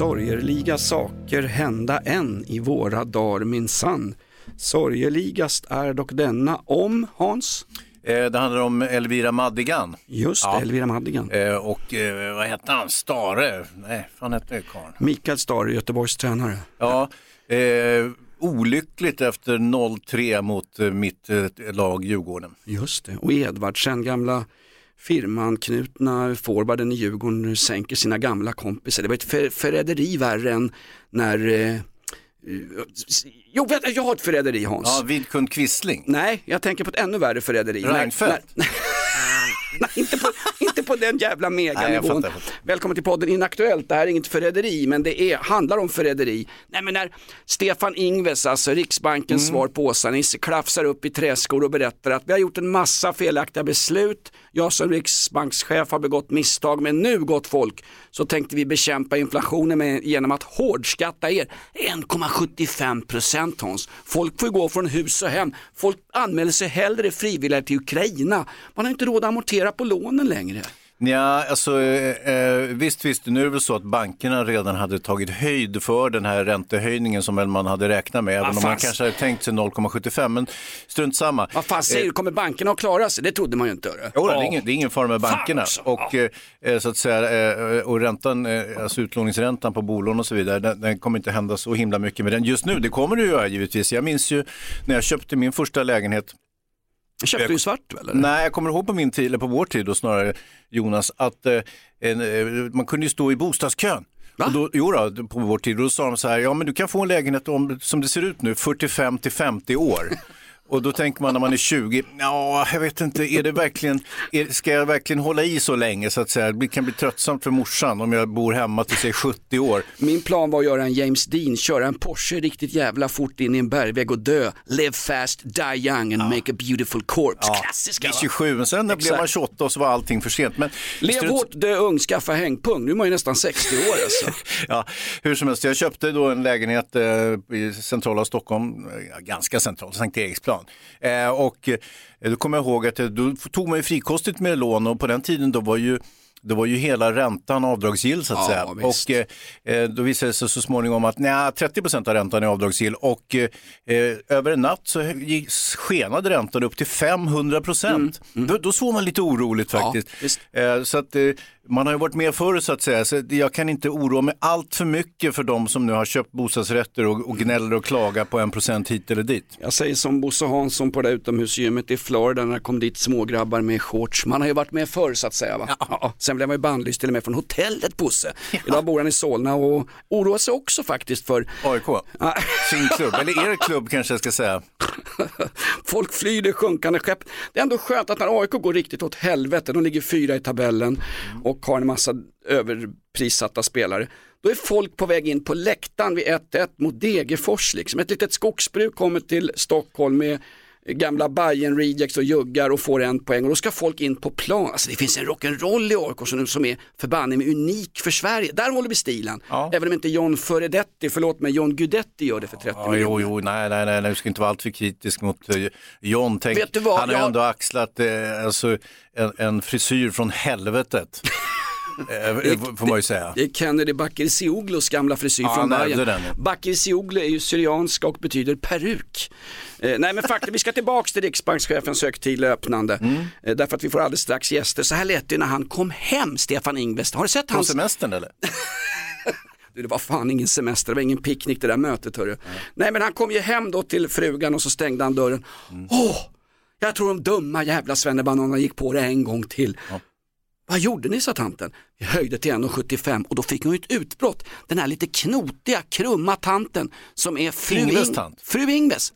Sorgerliga saker hända än i våra dagar minsann. Sorgeligast är dock denna om, Hans? Eh, Det handlar om Elvira Madigan. Just det, Ja. Elvira Madigan. Eh, Och eh, vad hette han? Stare? Nej, vad hette karln? Mikael Stare, Göteborgs tränare. Ja, eh, olyckligt efter 0-3 mot mitt lag Djurgården. Just det, och Edvardsen, gamla firmanknutna forwarden i Djurgården, sänker sina gamla kompisar. Det var ett för, förräderi värre än när... Eh, eh, jo, vänta, jag har ett förräderi Hans. Ja, Vidkun Quisling. Nej, jag tänker på ett ännu värre förräderi. Reinfeldt. när- Nej, inte på, på den jävla meganivån. Välkommen till podden Inaktuellt. Det här är inget förräderi, men det är, handlar om förräderi. Nej, men när Stefan Ingves, alltså Riksbankens Mm. svar på Åsa-Nisse, klafsar upp i träskor och berättar att vi har gjort en massa felaktiga beslut. Jag som riksbankschef har begått misstag, men nu gott folk så tänkte vi bekämpa inflationen med, genom att hårdskatta er 1,75 procent Hans. Folk får gå från hus och hem. Folk anmäler sig hellre frivilligt till Ukraina. Man har inte råd att amortera på lånen längre. Ja, alltså eh, eh, visst, visst, nu är det väl så att bankerna redan hade tagit höjd för den här räntehöjningen som väl man hade räknat med, även om man kanske hade tänkt sig 0,75, men strunt samma. Vad fan säger du, kommer bankerna att klara sig? Det trodde man ju inte. Jo, det, är ingen, det är ingen fara med bankerna. Och, eh, så att säga, eh, och räntan, eh, alltså utlåningsräntan på bolån och så vidare, den, den kommer inte hända så himla mycket med den just nu. Det kommer det ju göra givetvis. Jag minns ju när jag köpte min första lägenhet Köpte du svart eller? Nej, jag kommer ihåg på min tid, eller på vår tid då snarare Jonas, att eh, en, eh, man kunde ju stå i bostadskön. Va? Och då, jo då, på vår tid, då sa de så här, ja men du kan få en lägenhet om, som det ser ut nu, 45 till 50 år. Och då tänker man när man är 20, ja jag vet inte, är det verkligen, är, ska jag verkligen hålla i så länge så att säga? Det kan bli tröttsamt för morsan om jag bor hemma till sig 70 år. Min plan var att göra en James Dean, köra en Porsche riktigt jävla fort in i en bergvägg och dö. Live fast, die young and make a beautiful corpse. Klassiska Vid va? 27, men sen när blev man Exakt. 28 och så var allting för sent. Men Lev strunt- hårt, dö ung, skaffa hängpung. Nu är man ju nästan 60 år alltså. Ja, hur som helst, jag köpte då en lägenhet eh, i centrala Stockholm, eh, ganska centralt, Sankt Eriksplan. Eh, och eh, då kommer jag ihåg att eh, då tog man ju frikostigt med lån och på den tiden då var ju då var ju hela räntan avdragsgill så att Ja, säga. visst. Och eh, eh, då visade det sig så småningom att nej, 30% av räntan är avdragsgill och eh, eh, över en natt så gick, skenade räntan upp till 500 procent. Då, då såg man lite oroligt Mm, Ja, faktiskt. visst. Eh, Så att man har ju varit med förr så att säga, så jag kan inte oroa mig allt för mycket för de som nu har köpt bostadsrätter och, och gnäller och klagar på en procent hit eller dit. Jag säger som Bosse Hansson på det utomhusgymmet i Florida när det kom dit smågrabbar med shorts. Man har ju varit med förr så att säga. Va? Ja. Sen blev man ju bannlyst till och med från hotellet Bosse. Idag bor han i Solna och oroar sig också faktiskt för AIK, Ja. sin klubb, eller er klubb kanske jag ska säga. Folk flyr det sjunkande skepp. Det är ändå skönt att när AIK går riktigt åt helvete, de ligger fyra i tabellen och har en massa överprissatta spelare. Då är folk på väg in på läktaren vid 1-1 mot Degerfors. Liksom. Ett litet skogsbruk kommer till Stockholm med gamla Bayern rejects och juggar och får en poäng och då ska folk in på plan. Alltså det finns en rock'n'roll i AIK som, som är förbanne med unik för Sverige. Där håller vi stilen. Ja. Även om inte John Föredetti, förlåt mig, John Guidetti gör det för 30 Ja, miljoner. jo, jo, nej, nej, nej, du ska inte vara alltför kritisk mot eh, John. Tänk, Vet du vad, han har jag- ändå axlat eh, alltså, en, en frisyr från helvetet. Eh, får man ju säga. Det är Kennedy Bakircioglos gamla frisyr Ja, från Bayern. ja. Bakircioglu är ju syrianska och betyder peruk. Eh, nej men faktiskt, vi ska tillbaks till riksbankschefens högtidliga öppnande. Mm. Eh, därför att vi får alldeles strax gäster. Så här lät det när han kom hem, Stefan Ingves. Har du sett På hans... semestern eller? Det var fan ingen semester, det var ingen picknick det där mötet hörru. Nej men han kom ju hem då till frugan och så stängde han dörren. Mm. Åh, jag tror de dumma jävla svennebananerna gick på det en gång till. Vad gjorde ni sa tanten? Vi höjde till 1,75 och då fick hon ett utbrott. Den här lite knotiga, krumma tanten som är fru, Ingves Ing- tant. fru Ingves.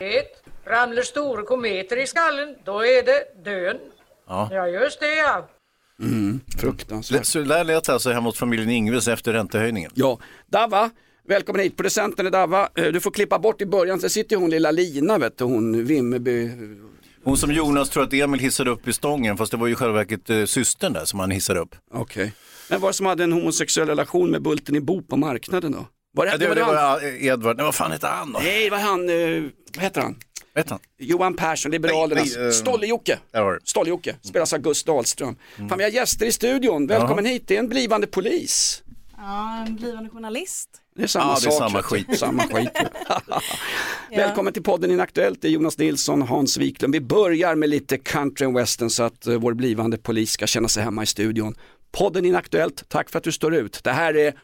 Ramlar stora kometer i skallen, då är det dön. Ja, just det ja. Fruktansvärt. Så där lät det alltså hemma hos familjen Ingves efter räntehöjningen. Ja, Dava, välkommen hit. Producenten är Dava. Eh, Du får klippa bort i början, sen sitter hon lilla Lina, vet du, hon Vimmerby. Hon som Jonas tror att Emil hissade upp i stången, fast det var ju själva verket eh, systern där som han hissade upp. Okej. Men var det som hade en homosexuell relation med Bulten i Bo på marknaden då? Var det, Ja, det, var det han? var Edvard, nej vad fan heter han då? Nej, det var han, eh, vad heter han? Vet han? Johan Persson, Liberalernas. Nej, nej, eh, Stolle-Jocke. där. Stolle-Jocke, spelas av Gus Dahlström. Fan, vi har gäster i studion. Välkommen hit, det är en blivande polis. Ja, en blivande journalist. Det är samma Ja, det är sak. samma skit. Samma skit. Välkommen till podden Inaktuellt, det är Jonas Nilsson, Hans Wiklund. Vi börjar med lite country and western så att eh, vår blivande polis ska känna sig hemma i studion. Podden Inaktuellt, tack för att du står ut. Det här är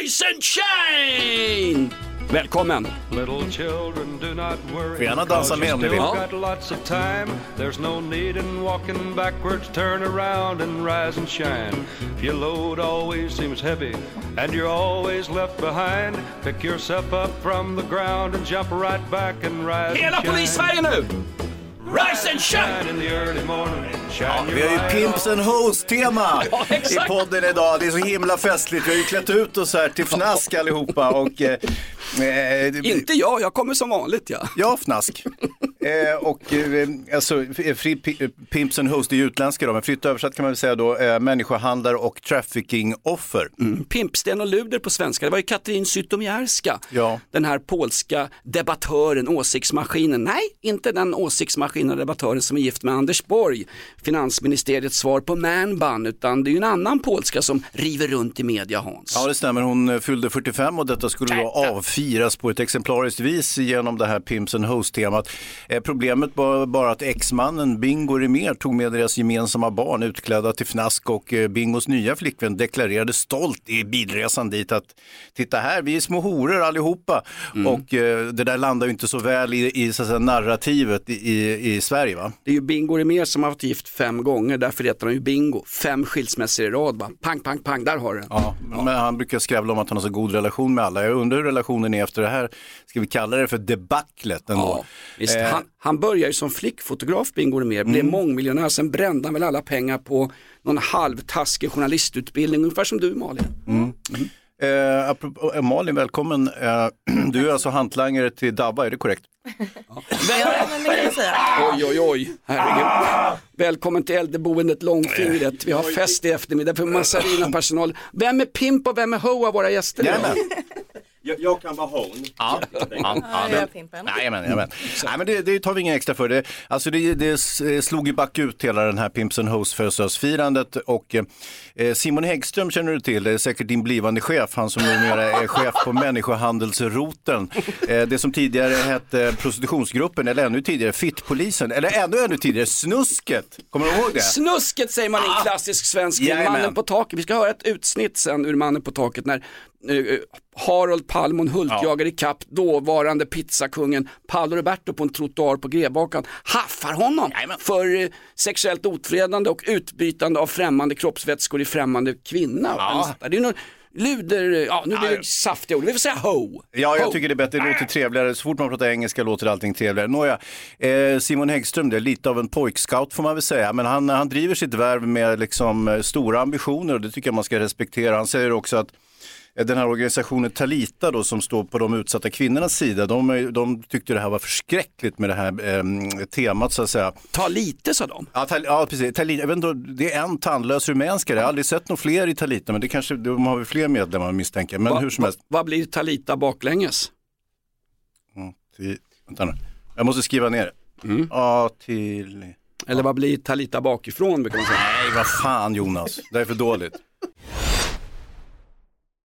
Rise and Shine! Välkommen! Little children do not worry. Får gärna dansa med om ni vill. There's no need in walking backwards. Turn around and rise and shine. If your load always seems heavy and you're always left behind, pick yourself up from the ground and jump right back and rise Hela and shine. polissverige nu! Rise and shine! Ja, vi har ju Pimps and Hoes-tema Ja, i podden idag. Det är så himla festligt. Vi har ju klätt ut oss här till fnask allihopa. Och, eh, eh, Inte jag, jag kommer som vanligt ja. Ja, fnask. Eh, och eh, alltså, fri, pi- Pimps and Hoes, det är ju utländska då, men fritt översatt kan man väl säga då, eh, människohandlare och trafficking-offer. Pimpsten och luder på svenska. Det var ju Katrin Zytomierska, Ja. den här polska debattören, åsiktsmaskinen. Nej, inte den åsiktsmaskinen och debattören som är gift med Anders Borg, finansministeriets svar på manbun, utan det är ju en annan polska som river runt i media, Hans. Ja, det stämmer. Hon eh, fyllde 45 och detta skulle då avfiras på ett exemplariskt vis genom det här Pimps and Hoes-temat. Eh, problemet var bara att exmannen Bingo Rimér tog med deras gemensamma barn utklädda till fnask och eh, Bingos nya flickvän deklarerade stolt i bilresan dit att titta här, vi är små horor allihopa. Och eh, det där landar ju inte så väl i, i så säga, narrativet i, i, i Sverige. Va? Det är ju Bingo Rimér som har varit gift fem gånger, därför heter han ju Bingo. Fem skilsmässor i rad, va? pang, pang, pang, där har du den. Ja, men han brukar skrävla om att han har så god relation med alla. Jag undrar hur relationen är efter det här, ska vi kalla det för debaclet ändå? Ja. Eh, Mm. Han, han började ju som flickfotograf, Bingo Rimér, blev mångmiljonär, sen brände han väl alla pengar på någon halvtaskig journalistutbildning, ungefär som du Malin. Eh, apropå, Malin, välkommen. Eh, du är alltså hantlangare till Dabba, är det korrekt? Ja, men det kan jag säga. Oj, oj, oj, herregud. Välkommen till äldreboendet Långfingret. Vi har fest i eftermiddag för Massarina personal. Vem är Pimp och vem är Ho av våra gäster idag? Jag, jag kan vara hon. Ja, ja, Ja, jag är pimpen. Jajamän, jajamän. Nej, men det, det tar vi inga extra för. Det, alltså det, det s- slog ju back ut hela den här Pimps and Hoes födelsedagsfirandet och eh, Simon Häggström känner du till, det är säkert din blivande chef, han som numera är chef på människohandelsroten. Eh, det som tidigare hette prostitutionsgruppen, eller ännu tidigare Fittpolisen, eller ännu, ännu tidigare Snusket. Kommer du ihåg det? Snusket säger man i en klassisk svensk Jajamän. Mannen på taket. Vi ska höra ett utsnitt sen ur Mannen på taket när eh, Harold Palmon Hult Ja. jagar ikapp dåvarande pizzakungen Paolo Roberto på en trottoar på Grebakan, haffar honom Jajamän. för eh, sexuellt ofredande och utbytande av främmande kroppsvätskor i främmande kvinna. Ja. Det är någon luder, ja nu blir det saftiga ord, vi får säga ho. Ja, jag Ho. tycker det är bättre, det låter trevligare. Så fort man pratar engelska låter allting trevligare. Nåja, eh, Simon Häggström, det är lite av en pojkscout får man väl säga, men han, han driver sitt värv med liksom, eh, stora ambitioner och det tycker jag man ska respektera. Han säger också att eh, den här organisationen Talita då, som står på de utsatta kvinnornas sida, de, är- de tyckte det här var förskräckligt med det här eh, temat så att säga. Ta lite sa de. Ja, tal, ja precis. Talita, jag vet inte, det är en tandlös rumänskare, jag har aldrig sett några fler i Talita, men det kanske, de har väl fler medlemmar misstänker. Men Va- hur som helst. Vad blir Talita baklänges? Mm, till, vänta nu. Jag måste skriva ner det. Mm. A till... Eller vad blir Talita bakifrån brukar man säga. Nej, vad fan Jonas. Det är för dåligt.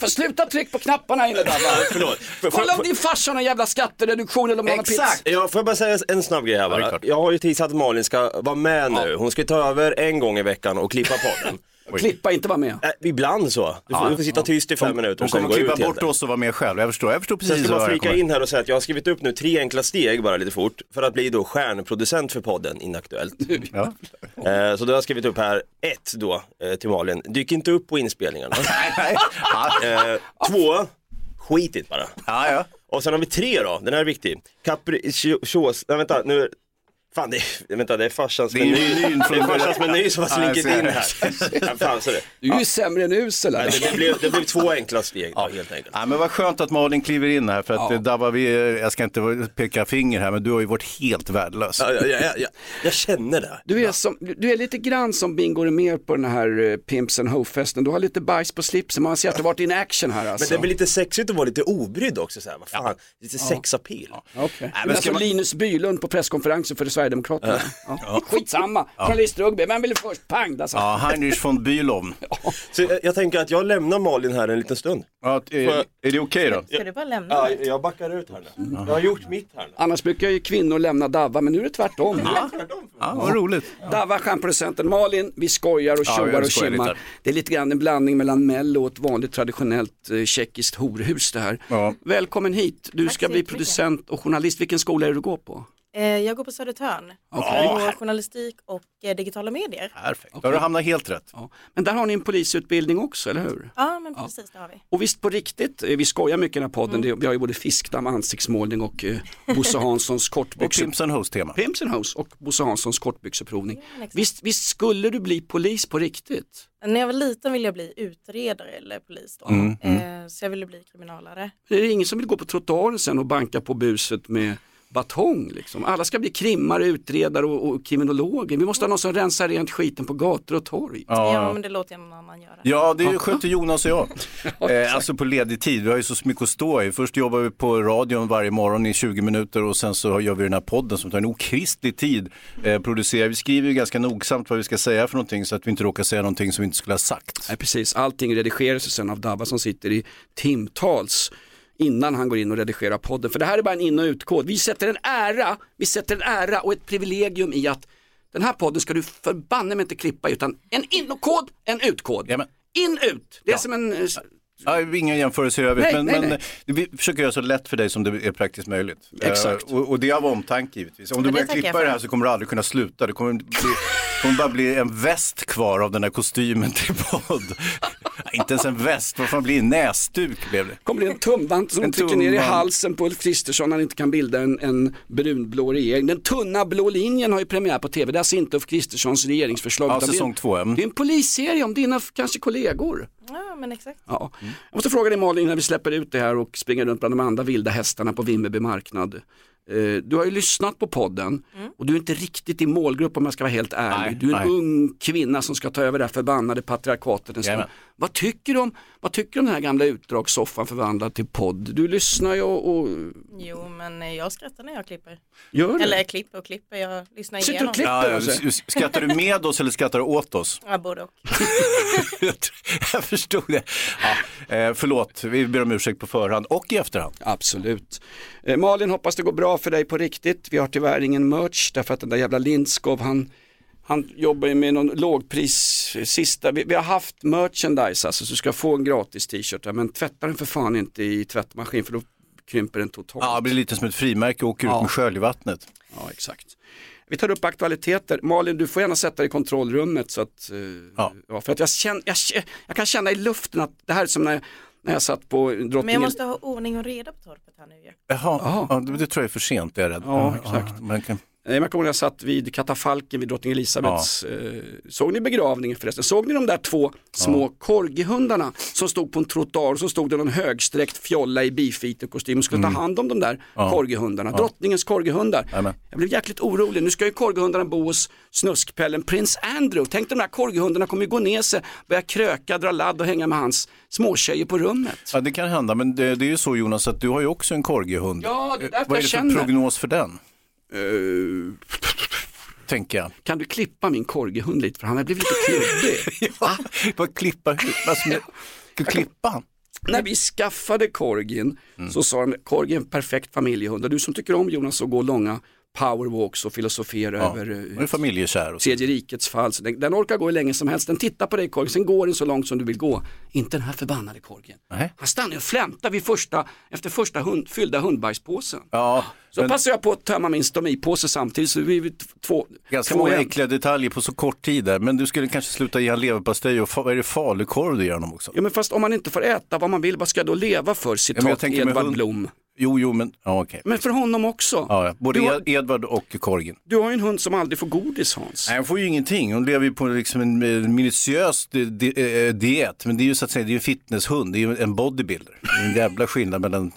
För sluta tryck på knapparna inne där va? Förlåt. Kolla om din farsa har någon jävla skattereduktion eller om han har pizza. Exakt! Ja, får jag bara säga en snabb grej här bara. Jag har ju tillsatt att Malin ska vara med nu. Hon ska ta över en gång i veckan och klippa podden. Klippa, inte vara med. Äh, ibland så. Du får, du får sitta tyst i fem minuter Hon och sen kommer klippa bort oss och vara med själv. Jag förstår, jag förstår precis ska vad man jag flika in här och säga att jag har skrivit upp nu tre enkla steg bara lite fort för att bli då stjärnproducent för podden Inaktuellt. Ja. Eh, Så då har jag skrivit upp här, ett då eh, till Malin, dyk inte upp på inspelningarna. Eh, Två, skitigt bara. Ja, ja. Och sen har vi tre då, den här är viktig. Capricios, nej vänta nu, fan det är, vänta det är farsans Det är meny, menyn från det är farsans meny som har Ja, jag slinkit in här. Ja, fan, så det. Du är ju sämre än usel. Nej, det, det, blev, det blev två enkla steg då, helt enkelt. Ja, men vad skönt att Malin kliver in här för att Ja. ja. Dava, vi, jag ska inte peka finger här men du har ju varit helt värdelös. Ja, ja, ja, ja, jag känner det. Du är, som, du är lite grann som Bingo med på den här uh, Pimps and Hoe-festen. Du har lite bajs på slipsen, man ser att du har varit in action här alltså. Men det blir lite sexigt att vara lite obrydd också, så här. vad fan, lite sexapil. Okej. men Men ska som man- Linus Bylund på presskonferensen för Sverigedemokraterna. Ja. Skitsamma, journalistrugby, vem ville först? Pang, där satt Ja, Heinrich von Bülow. Så jag, jag tänker att jag lämnar Malin här en liten stund. Ja, är, är det okej då? Ska du bara lämna Ja, jag backar ut här nu. Jag har gjort mitt här nu. Annars brukar ju kvinnor lämna Davva, men nu är det tvärtom. Ja, vad roligt. Davva, stjärnproducenten Malin, vi skojar och Ja, tjoar vi och skojar kimmar. lite. Det är lite grann en blandning mellan Mello och ett vanligt traditionellt eh, tjeckiskt horhus det här. Ja. Välkommen hit, du Tack ska så bli jättemycket. producent och journalist. Vilken skola är det du går på? Eh, Jag går på Södertörn. Okej. På journalistik och eh, digitala medier. Perfekt. Då har du hamnat helt rätt. Ja. Men där har ni en polisutbildning också, eller hur? Ja, men precis det har vi. Och visst på riktigt, eh, vi skojar mycket i den här podden, Mm. vi har ju både fiskdamm, ansiktsmålning och eh, Bosse Hanssons Och kortbyxor. Pimps and Host-tema. Pimps Hoes och Bosse Hanssons kortbyxeprovning. Ja. Visst, visst skulle du bli polis på riktigt? När jag var liten ville jag bli utredare eller polis då. Mm, Eh, Så jag ville bli kriminalare. Det är ingen som vill gå på trottoaren sen och banka på buset med batong. Liksom. Alla ska bli krimmare, utredare och, och kriminologer. Vi måste ha någon som rensar rent skiten på gator och torg. Ja, Ja, men det låter jag någon annan göra. ja det sköter Jonas och jag. Eh, alltså på ledig tid, vi har ju så mycket att stå i. Först jobbar vi på radion varje morgon i 20 minuter och sen så gör vi den här podden som tar en okristlig tid. Eh, producerar. Vi skriver ju ganska nogsamt vad vi ska säga för någonting så att vi inte råkar säga någonting som vi inte skulle ha sagt. Nej, precis, allting redigeras sen av Davva som sitter i timtals innan han går in och redigerar podden. För det här är bara en in och utkod. Vi sätter en ära, vi sätter en ära och ett privilegium i att den här podden ska du förbanne mig inte klippa utan en in och kod, en utkod. Jamen. In, ut. Det är som en... eh, Ja, inga jämförelser i övrigt, Nej, men, nej, men nej. eh, vi försöker göra så lätt för dig som det är praktiskt möjligt. Exakt. Eh, och, och det är av omtanke givetvis. Om du det börjar klippa det här så kommer du aldrig kunna sluta. Det kommer bli kommer bara bli en väst kvar av den här kostymen till podd. Inte ens en väst, vad fan blir en näsduk blev det? kommer bli en tumvant som En trycker ner i halsen på Ulf Kristersson när han inte kan bilda en, en brunblå regering. Den tunna blå linjen har ju premiär på tv, det är alltså inte Ulf Kristerssons regeringsförslag. Ja, det säsong en- två. Det är en polisserie om dina kanske kollegor. Ja, men exakt. Ja. Jag måste fråga dig Malin innan vi släpper ut det här och springer runt bland de andra vilda hästarna på Vimmerby marknad. Eh, Du har ju lyssnat på podden och du är inte riktigt i målgrupp om jag ska vara helt ärlig. Nej, du är en nej. ung kvinna som ska ta över det här förbannade patriarkatet en. Vad tycker du om, vad tycker du om den här gamla utdragssoffan förvandlad till podd? Du lyssnar ju och, och Jo, men eh, jag skrattar när jag klipper. gör det. Eller klipper och klipper, jag lyssnar Sitter igenom. och klipper? Ja, skrattar du med oss eller skrattar du åt oss? Ja, både och. Jag förstod det. Ja, eh, förlåt, vi ber om ursäkt på förhand och i efterhand. Absolut. Eh, Malin, hoppas det går bra för dig på riktigt. Vi har tyvärr ingen merch därför att den där jävla Lindskov han, han jobbar ju med någon lågpris sista. Vi, vi har haft merchandise alltså så du ska få en gratis t-shirt men tvätta den för fan inte i tvättmaskin för då krymper den totalt. Ja, det blir lite som ett frimärke och åker Ja. ut med sköljvattnet. Ja, exakt. Vi tar upp aktualiteter. Malin, du får gärna sätta dig i kontrollrummet. Så att, eh, ja. för att jag, känner, jag, jag kan känna i luften att det här är som när, när jag satt på drottningen. Men jag måste ha ordning och reda på torpet här nu ju. Jaha, ja, det, det tror jag är för sent, det är jag rädd. Ja, exakt. man kan... Eh, Jag kommer ihåg jag satt vid katafalken vid drottning Elisabeths. Eh, såg ni begravningen förresten? Såg ni de där två små korgihundarna som stod på en trottoar och så stod det någon högsträckt fjolla i beefeater-kostym och skulle ta hand om de där Mm. Ja. korgihundarna. Ja. Drottningens korgihundar. Jajamän. Jag blev jäkligt orolig. Nu ska ju korgihundarna bo hos snuskpellen prins Andrew. Tänk de där korgihundarna kommer ju gå ner sig, börja kröka, dra ladd och hänga med hans småtjejer på rummet. Ja, det kan hända, men det, det är ju så Jonas att du har ju också en corgihund. Ja, det är därför Vad är det för känner. prognos för den? Eh, Tänker jag. kan du klippa min korgihund lite för han har blivit lite klubbig. ja, vad klippa? Alltså, ska du klippa han? När vi skaffade korgin så sa de korgi är en perfekt familjehund och du som tycker om Jonas att gå långa powerwalks och filosofera Ja, över eh, familjekär. Och så. tredje rikets fall. Så den, den orkar gå hur länge som helst. Den tittar på dig korgin, sen går den så långt som du vill gå. Inte den här förbannade korgen. Nej. Han stannar och flämtar vid första, efter första hund, fyllda hundbajspåsen. Ja, Så men passar jag på att tömma min stomipåse samtidigt så vi två, ganska två många igen. äckliga detaljer på så kort tid där. Men du skulle kanske sluta ge han leverpastej och vad är det falukorv du ger honom också? Ja men fast om man inte får äta vad man vill, vad ska jag då leva för? Ja, Citat med Edvard hund- Blom. Jo, jo, men ja, okej. Men för honom också. Ja, ja. Både har- Ed- Edvard och korgen. Du har ju en hund som aldrig får godis Hans. Nej, hon får ju ingenting. Hon lever ju på liksom en eh, minutiös di- di- eh, diet. Men det är ju så att säga det är ju en fitnesshund, det är ju en bodybuilder. Det är en jävla skillnad mellan eh,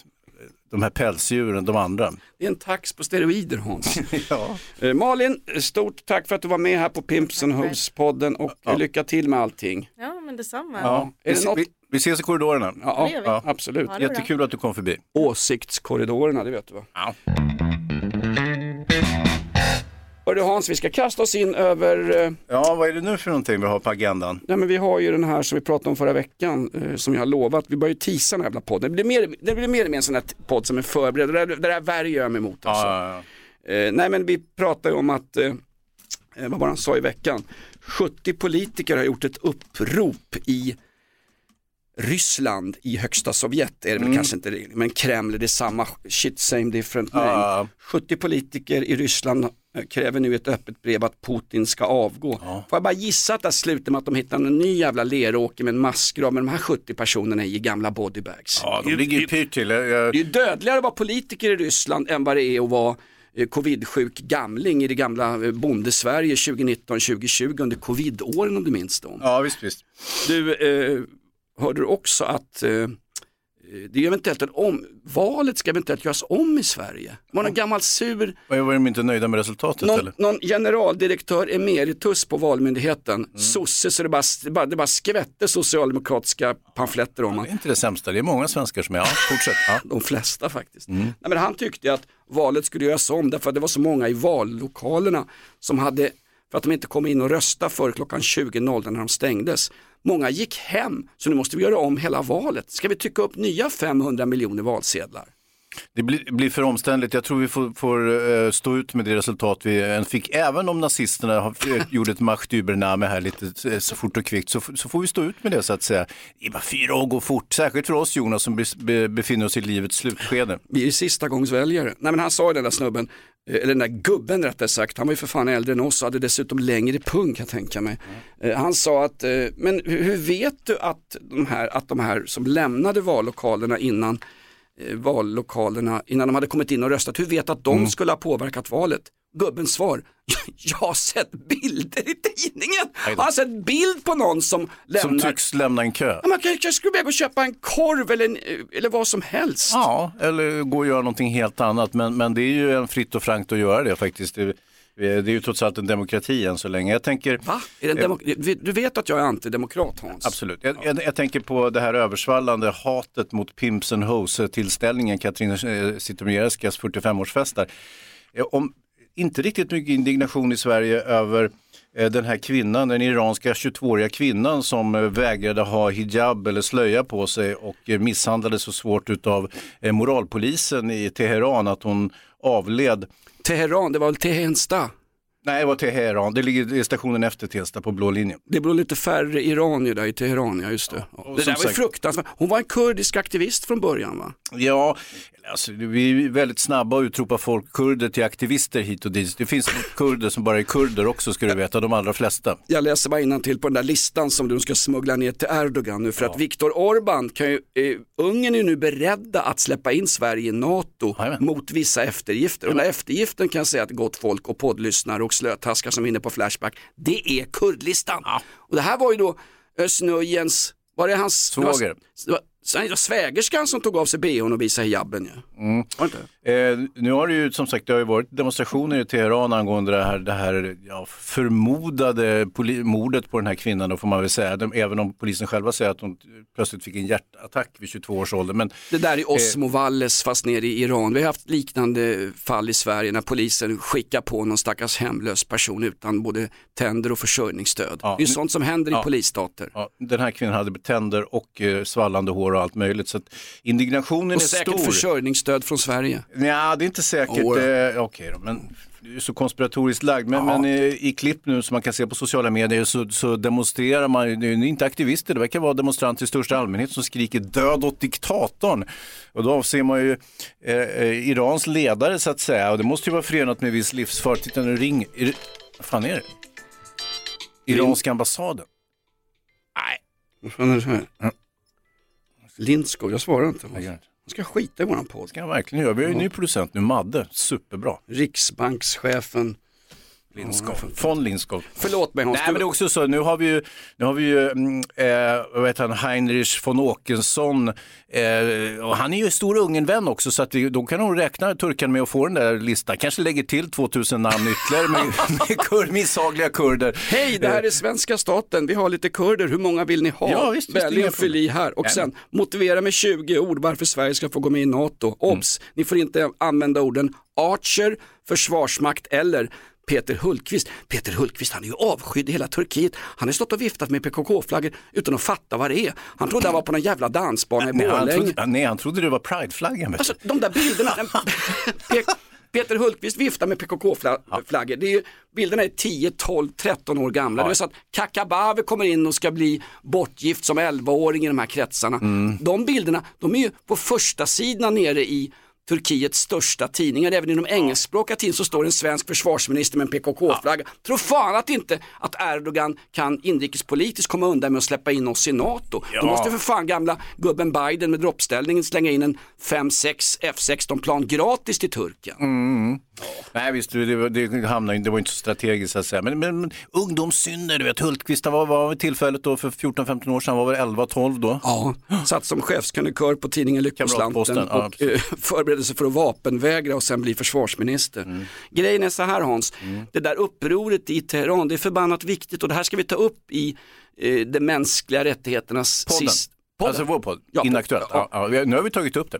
de här pälsdjuren, de andra. Det är en tax på steroider Hans. ja. Eh, Malin, stort tack för att du var med här på Pimps and Hoes-podden och Ja. lycka till med allting. Ja, men detsamma. Ja. Är det något- vi, ses i korridorerna. Ja, Det gör vi. ja absolut. Ja, det är bra. Jättekul att du kom förbi. Åsiktskorridorerna, det vet du va? Ja. Hörru Hans, vi ska kasta oss in över, eh, ja, vad är det nu för någonting vi har på agendan? nej men vi har ju den här som vi pratade om förra veckan, eh, som jag har lovat, vi börjar ju teasa den här jävla podden. Det blir mer, det blir mer och mer en sån här podd som är förberedd, det där, det där värjer jag mig emot. Alltså. Ja, ja, Eh, nej men vi pratar ju om att, eh, eh, vad var det han sa i veckan, 70 politiker har gjort ett upprop i Ryssland i högsta Sovjet, är det väl Mm. kanske inte det, men Kreml det är samma shit same different name. ja. 70 politiker i Ryssland eh, kräver nu ett öppet brev att Putin ska avgå. Ja. Får jag bara gissa att det slutar med att de hittar en ny jävla leråker med en massgrav, men de här 70 personerna är i gamla bodybags. ja, de ligger ju pyrt till. Jag, Det är dödligare att vara politiker i Ryssland än vad det är att vara eh, covidsjuk gamling i det gamla eh, bondesverige 2019-2020 under covidåren om du minns dem. ja, visst, visst. Du, eh, hörde du också att eh, det är eventuellt en om, valet ska eventuellt göras om i Sverige. Det var någon gammal sur, Var var de inte nöjda med resultatet någon, eller? någon generaldirektör emeritus på Valmyndigheten, Mm. sosse så det bara, det bara, det bara skvätte socialdemokratiska pamfletter om Det honom. är inte det sämsta, det är många svenskar som är, ja, fortsätt. Ja. De flesta faktiskt. Mm. Nej, men han tyckte att valet skulle göras om därför att det var så många i vallokalerna som hade, för att de inte kom in och rösta före klockan 20.00 när de stängdes. Många gick hem, så nu måste vi göra om hela valet. Ska vi trycka upp nya 500 miljoner valsedlar? Det blir, blir för omständligt. Jag tror vi får, får eh, stå ut med det resultat vi än fick. Även om nazisterna har, eh, gjorde ett Machtübername här lite eh, så fort och kvickt så, så får vi stå ut med det så att säga. Det är bara fyra år går fort, särskilt för oss Jonas som be, be, befinner oss i livets slutskede. Vi är sista gångs väljare. Nej men han sa ju den där snubben, eh, eller den där gubben rättare sagt, han var ju för fan äldre än oss och hade dessutom längre pung kan jag tänka mig. Eh, Han sa att, eh, men hur vet du att de här, att de här som lämnade vallokalerna innan eh, vallokalerna, innan de hade kommit in och röstat, hur vet att de Mm. skulle ha påverkat valet? Gubbens svar, jag har sett bilder i tidningen. Jag har sett bild på någon som lämnar. Som tycks lämna en kö. Ja, Man kanske skulle behöva köpa en korv eller, en, eller vad som helst. Ja, eller gå och göra någonting helt annat. Men, men det är ju en fritt och frankt att göra det faktiskt. Det, det är ju trots allt en demokrati än så länge. Jag tänker... Va? Demok- du vet att jag är antidemokrat Hans? Absolut. Jag, jag, jag tänker på det här översvallande hatet mot Pimps and Hoes-tillställningen, Katrin eh, Zytomierskas 45-årsfest där. Eh, Om inte riktigt mycket indignation i Sverige över eh, den här kvinnan, den iranska 22-åriga kvinnan som eh, vägrade ha hijab eller slöja på sig och eh, misshandlades så svårt utav eh, moralpolisen i Teheran att hon avled. Teheran, det var väl Tehensta? Nej, det var Teheran. Det ligger stationen efter Tensta på blå linjen. Det bor lite färre iranier där i Teheran, ja just det. och det där var sagt- fruktansvärt. Hon var en kurdisk aktivist från början va? Ja, alltså, vi är väldigt snabba att utropa folk, kurder till aktivister hit och dit. Det finns kurder som bara är kurder också ska du veta, de allra flesta. Jag läser bara till på den där listan som de ska smuggla ner till Erdogan nu för att Viktor Orbán kan ju, eh, Ungern är ju nu beredda att släppa in Sverige i NATO mot vissa eftergifter. Och den eftergiften kan jag säga att gott folk och poddlyssnare och slötaskar som är inne på Flashback, det är kurdlistan. Och det här var ju då Özz var det hans Svåger. Svägerskan som tog av sig bhn och visade hijaben ju. Mm. Eh, nu har det ju som sagt det har ju varit demonstrationer i Teheran angående det här, det här ja, förmodade mordet på den här kvinnan då får man väl säga. De, även om polisen själva säger att hon plötsligt fick en hjärtattack vid 22 års ålder. Men, Det där är eh, Osmo Valles fast nere i Iran. Vi har haft liknande fall i Sverige när polisen skickar på någon stackars hemlös person utan både tänder och försörjningsstöd. det är sånt som händer ja. i polisstater. Ja, den här kvinnan hade tänder och eh, svallande hår och allt möjligt. Så indignationen Och är säkert stor. försörjningsstöd från Sverige. Ja, det är inte säkert. Då. Eh, Okej då, men du är så konspiratoriskt lagd. Men, men eh, i klipp nu som man kan se på sociala medier så, så demonstrerar man, det är inte aktivister, det verkar vara demonstranter i största allmänhet som skriker död åt diktatorn. Och då avser man ju eh, eh, Irans ledare så att säga. Och det måste ju vara förenat med viss livsfara. Titta nu, ring. Är, vad fan är det? Iranska ambassaden. Vad fan är det här? Lindskog, jag svarar inte. Man ska skita i våran podd. ska jag verkligen göra. Vi har ju en ny producent nu, Madde. Superbra. Riksbankschefen. Lindskog. Von Lindskog. Förlåt mig Hans. Nej men det är också så, nu har vi ju, nu har vi ju mm, eh, heter han, Heinrich von Åkesson eh, och han är ju stor Ungernvän också så att vi, då kan nog räkna turken med att få den där listan. Kanske lägger till 2000 namn ytterligare med, med kur, misshagliga kurder. Hej, det här är svenska staten. Vi har lite kurder. Hur många vill ni ha? Ja, visst, visst, inga fyll i här. Och Ja. sen motivera med 20 ord varför Sverige ska få gå med i NATO. Obs! Mm. Ni får inte använda orden Archer, försvarsmakt eller Peter Hultqvist. Peter Hultqvist han är ju avskydd i hela Turkiet. Han har stått och viftat med PKK-flaggor utan att fatta vad det är. Han trodde han var på någon jävla dansbana i Borlänge. trodde, nej, han trodde det var prideflaggan. Alltså de där bilderna. Pe- Peter Hultqvist viftar med PKK-flaggor. Det är ju, bilderna är 10, 12, 13 år gamla. Det är så att Kakabaveh kommer in och ska bli bortgift som 11-åring i de här kretsarna. Mm. De bilderna, de är ju på första sidan nere i Turkiets största tidningar, även i de engelskspråkiga tidningarna så står en svensk försvarsminister med en PKK-flagga. Tror fan att inte att Erdogan kan inrikespolitiskt komma undan med att släppa in oss i NATO. Ja. Då måste för fan gamla gubben Biden med droppställningen slänga in en 5-6 F16-plan gratis till Turken. Mm. Nej visst, det, det, hamnade, det var inte så strategiskt att säga. Men, men, men ungdomssynder, du vet Hultqvist, han var, vid tillfället då för 14-15 år sedan, var väl 11-12 då? Ja, satt som chefskrönikör på tidningen Lyckoslanten ja, och eh, förberedde sig för att vapenvägra och sen bli försvarsminister. Mm. Grejen är så här Hans, det där upproret i Teheran, det är förbannat viktigt och det här ska vi ta upp i eh, de mänskliga rättigheternas Podden. sist. Alltså vår podd, Ja, Inaktuellt. Ja. Ja, har- nu har vi tagit upp det.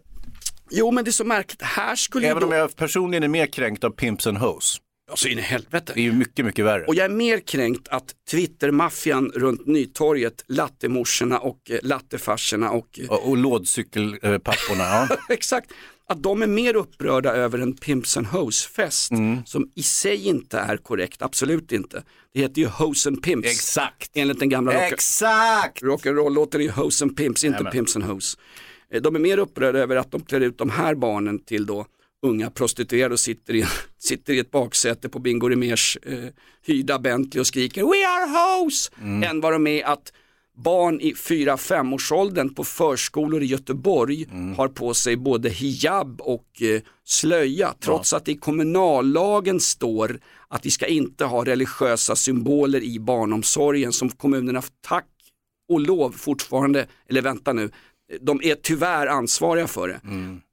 Jo men det är så märkligt, här skulle Även ju om då... jag personligen är mer kränkt av Pimps and Hoes. Alltså in i helvete. Det är ju mycket, mycket värre. Och jag är mer kränkt att Twittermaffian runt Nytorget, lattemorsorna och eh, lattefarsorna och eh, Och, och lådcykelpapporna, ja. Exakt, att de är mer upprörda över en Pimps and Hoes-fest som i sig inte är korrekt, absolut inte. Det heter ju Hoes and Pimps. Exakt. Enligt den gamla rock- Exakt! rock'n'roll-låten är ju Hoes and Pimps, inte Jajamän. Pimps and Hoes. Eh, De är mer upprörda över att de klär ut de här barnen till då unga prostituerade och sitter i, sitter i ett baksäte på Bingo Rimérs eh, hyrda Bentley och skriker We are hoes! Än vad de är att barn i 4-5 årsåldern på förskolor i Göteborg har på sig både hijab och eh, slöja trots att det i kommunallagen står att vi ska inte ha religiösa symboler i barnomsorgen som kommunerna tack och lov fortfarande, eller vänta nu, de är tyvärr ansvariga för det.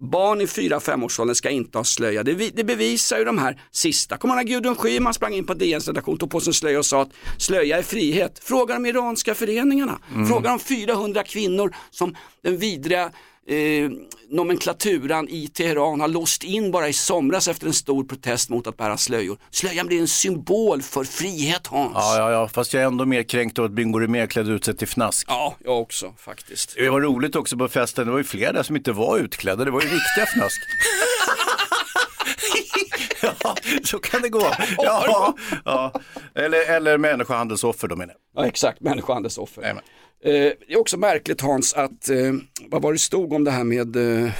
Barn i 4-5 årsåldern ska inte ha slöja. Det, det bevisar ju de här sista. Kommer man ihåg Gudrun Schyman sprang in på DNs redaktion, tog på sig en slöja och sa att slöja är frihet. Fråga de iranska föreningarna. Fråga de 400 kvinnor som den vidriga eh, nomenklaturan i Teheran har låst in bara i somras efter en stor protest mot att bära slöjor. Slöjan blir en symbol för frihet Hans. Ja, ja, ja, fast jag är ändå mer kränkt av att Bingo Rimér klädde ut sig till fnask. Ja, jag också faktiskt. Det var roligt också på festen, det var ju flera där som inte var utklädda, det var ju riktiga fnask. ja, så kan det gå. Ja, ja. Eller, eller människohandelsoffer då menar jag. Ja exakt, människohandelsoffer. Eh, det är också märkligt Hans att, eh, vad var det stod om det här med eh,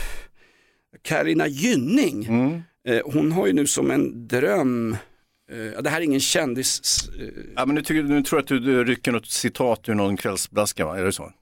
Carina Gynning. Mm. Eh, hon har ju nu som en dröm, eh, det här är ingen kändis, eh, Ja, men nu, tycker, nu tror jag att du, rycker något citat ur någon kvällsblaska, va? är det så? eh,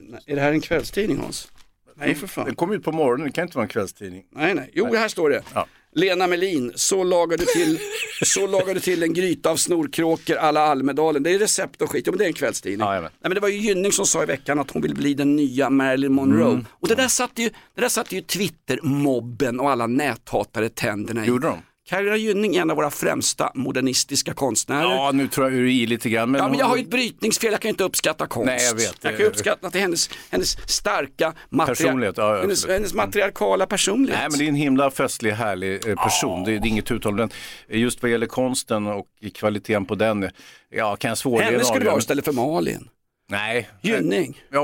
nej, är det här en kvällstidning Hans? Nej för fan. Den kom ut på morgonen, det kan inte vara en kvällstidning. Nej, nej. Jo, här står det. Ja. Lena Melin, så lagar du till, så lagar du till en gryta av snorkråkor alla Almedalen. Det är recept och skit, ja, men det är en kvällstidning. Ja, Nej, men det var ju Gynning som sa i veckan att hon vill bli den nya Marilyn Monroe. Mm. Och det där satte ju, det där satte ju Twitter-mobben och alla näthatare tänderna i. Gjorde de? Carina Gynning är en av våra främsta modernistiska konstnärer. Ja, nu tror jag du är i lite grann. Men Ja, men jag har ju ett brytningsfel, jag kan inte uppskatta konst. Nej, jag vet. Jag kan uppskatta till hennes, hennes starka Personlighet, ja, ja, hennes, hennes matriarkala personlighet. Nej men det är en himla festlig, härlig eh, person. Det, är, det är inget uttal. Just vad gäller konsten och kvaliteten på den, ja kan jag svårligen Henne skulle du ha istället för Malin. Nej. Gynning. Ja,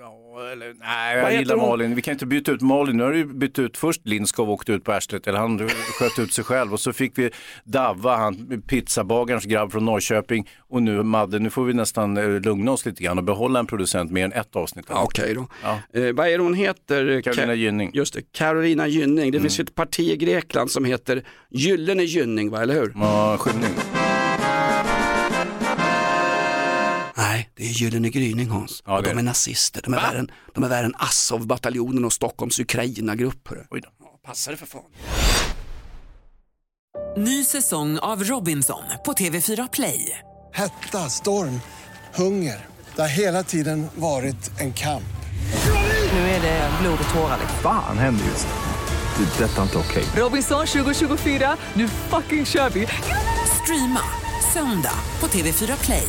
ja, eller, nej, Vad jag heter gillar hon? Malin. Vi kan inte byta ut Malin. Nu har du bytt ut först Lindskov åkte ut på arslet, eller han sköt ut sig själv. Och så fick vi Davva, han pizzabagarens grabb från Norrköping. Och nu Madde, nu får vi nästan eh, lugna oss lite grann och behålla en producent mer än ett avsnitt. Ja, Okej då. Ja. Eh, vad är det hon heter? Carolina Ka- Gynning. Just det, Carolina Gynning. Det finns ju ett parti i Grekland som heter Gyllene Gynning, va? eller hur? Ja, skymning. Det är Gyllene Gryning Hans. Ja, och de är är det. nazister. De är värre än, de är värre än Azov-bataljonen och Stockholms Ukraina-grupp. hörru. Oj då. Ja, Passa det för fan. Ny säsong av Robinson på TV4 Play. Hetta, storm, hunger. Det har hela tiden varit en kamp. Nu är det blod och tårar. liksom. Fan händer just det. Det är detta inte okej. Robinson 2024, nu fucking kör vi! Streama söndag på TV4 Play.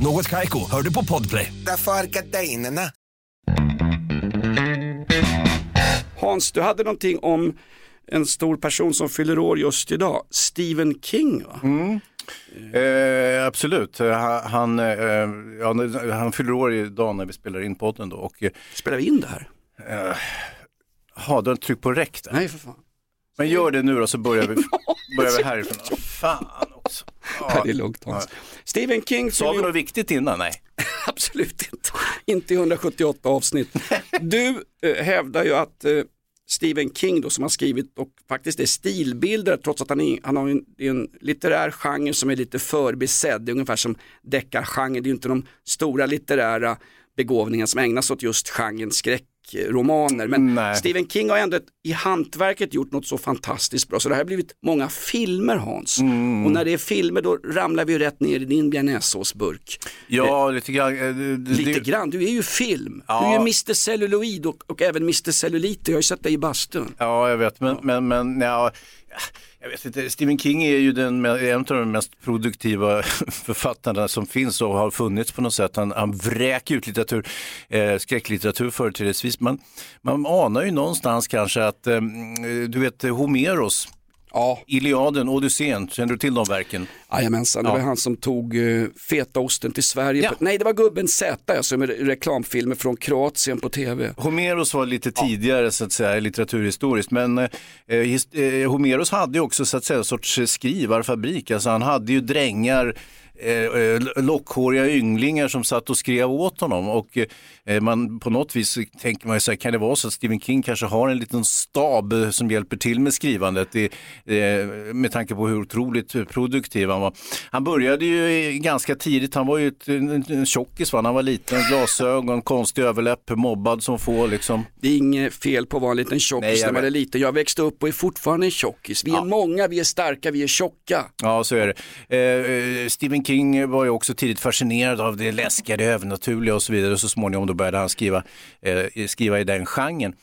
Något Kaiko, hör du på Podplay. Därför är gardinerna. Hans, du hade någonting om en stor person som fyller år just idag. Stephen King va? Eh, absolut, Eh, han, han, eh, ja, han fyller år idag när vi spelar in podden då. Och, eh, Spelar vi in det här? eh, Ja, du har tryckt på räck där. Nej för fan. Men gör det nu då så börjar vi, börjar vi härifrån. Fan också. Nej, det är lugnt Hans. Stephen King Sa vi något viktigt innan? Nej. Absolut inte. Inte i 178 avsnitt. Du eh, hävdar ju att eh, Stephen King då som har skrivit och faktiskt är stilbildare trots att han, är, han har en, en litterär genre som är lite förbisedd. Det är ungefär som deckargenre. Det är ju inte de stora litterära begåvningarna som ägnas åt just genren skräck skräckromaner. Men Stephen King har ändå ett, i hantverket gjort något så fantastiskt bra. Så det här har blivit många filmer Hans. Mm. Och när det är filmer då ramlar vi rätt ner i din bearnaisesåsburk. Ja, lite grann. eh, Lite grann, du är ju film. Ja. Du är ju Mr Celluloid och, och även Mr Cellulite. Jag har ju sett dig i bastun. Ja, jag vet, men, men, men ja, jag vet inte. Stephen King är ju den, en av de mest produktiva författarna som finns och har funnits på något sätt. Han, han vräker ut litteratur, eh, skräcklitteratur företrädesvis. Man, man anar ju någonstans kanske att, eh, du vet Homeros, ja. Iliaden, Odysseen, känner du till de verken? Jajamensan, det Ja. var han som tog uh, fetaosten till Sverige. På, nej, det var gubben Z alltså, med reklamfilmer från Kroatien på tv. Homeros var lite tidigare så att säga litteraturhistoriskt men eh, his, eh, Homeros hade ju också så att säga en sorts eh, skrivarfabrik, alltså han hade ju drängar eh, eh, lockhåriga ynglingar som satt och skrev åt honom och eh, man på något vis tänker man ju så här, kan det vara så att Stephen King kanske har en liten stab eh, som hjälper till med skrivandet i, eh, med tanke på hur otroligt produktiv han var. Han började ju ganska tidigt, han var ju ett, en, en tjockis va? han var liten, glasögon, konstig överläpp, mobbad som få liksom. Det är inget fel på att vara en liten tjockis när man är liten. Jag växte upp och är fortfarande en tjockis. Vi är många, vi är starka, vi är tjocka. Ja, så är det. Eh, eh, Stephen King var ju också tidigt fascinerad av det läskiga, det övernaturliga och så vidare. Och så småningom då började han skriva, eh, skriva i den genren.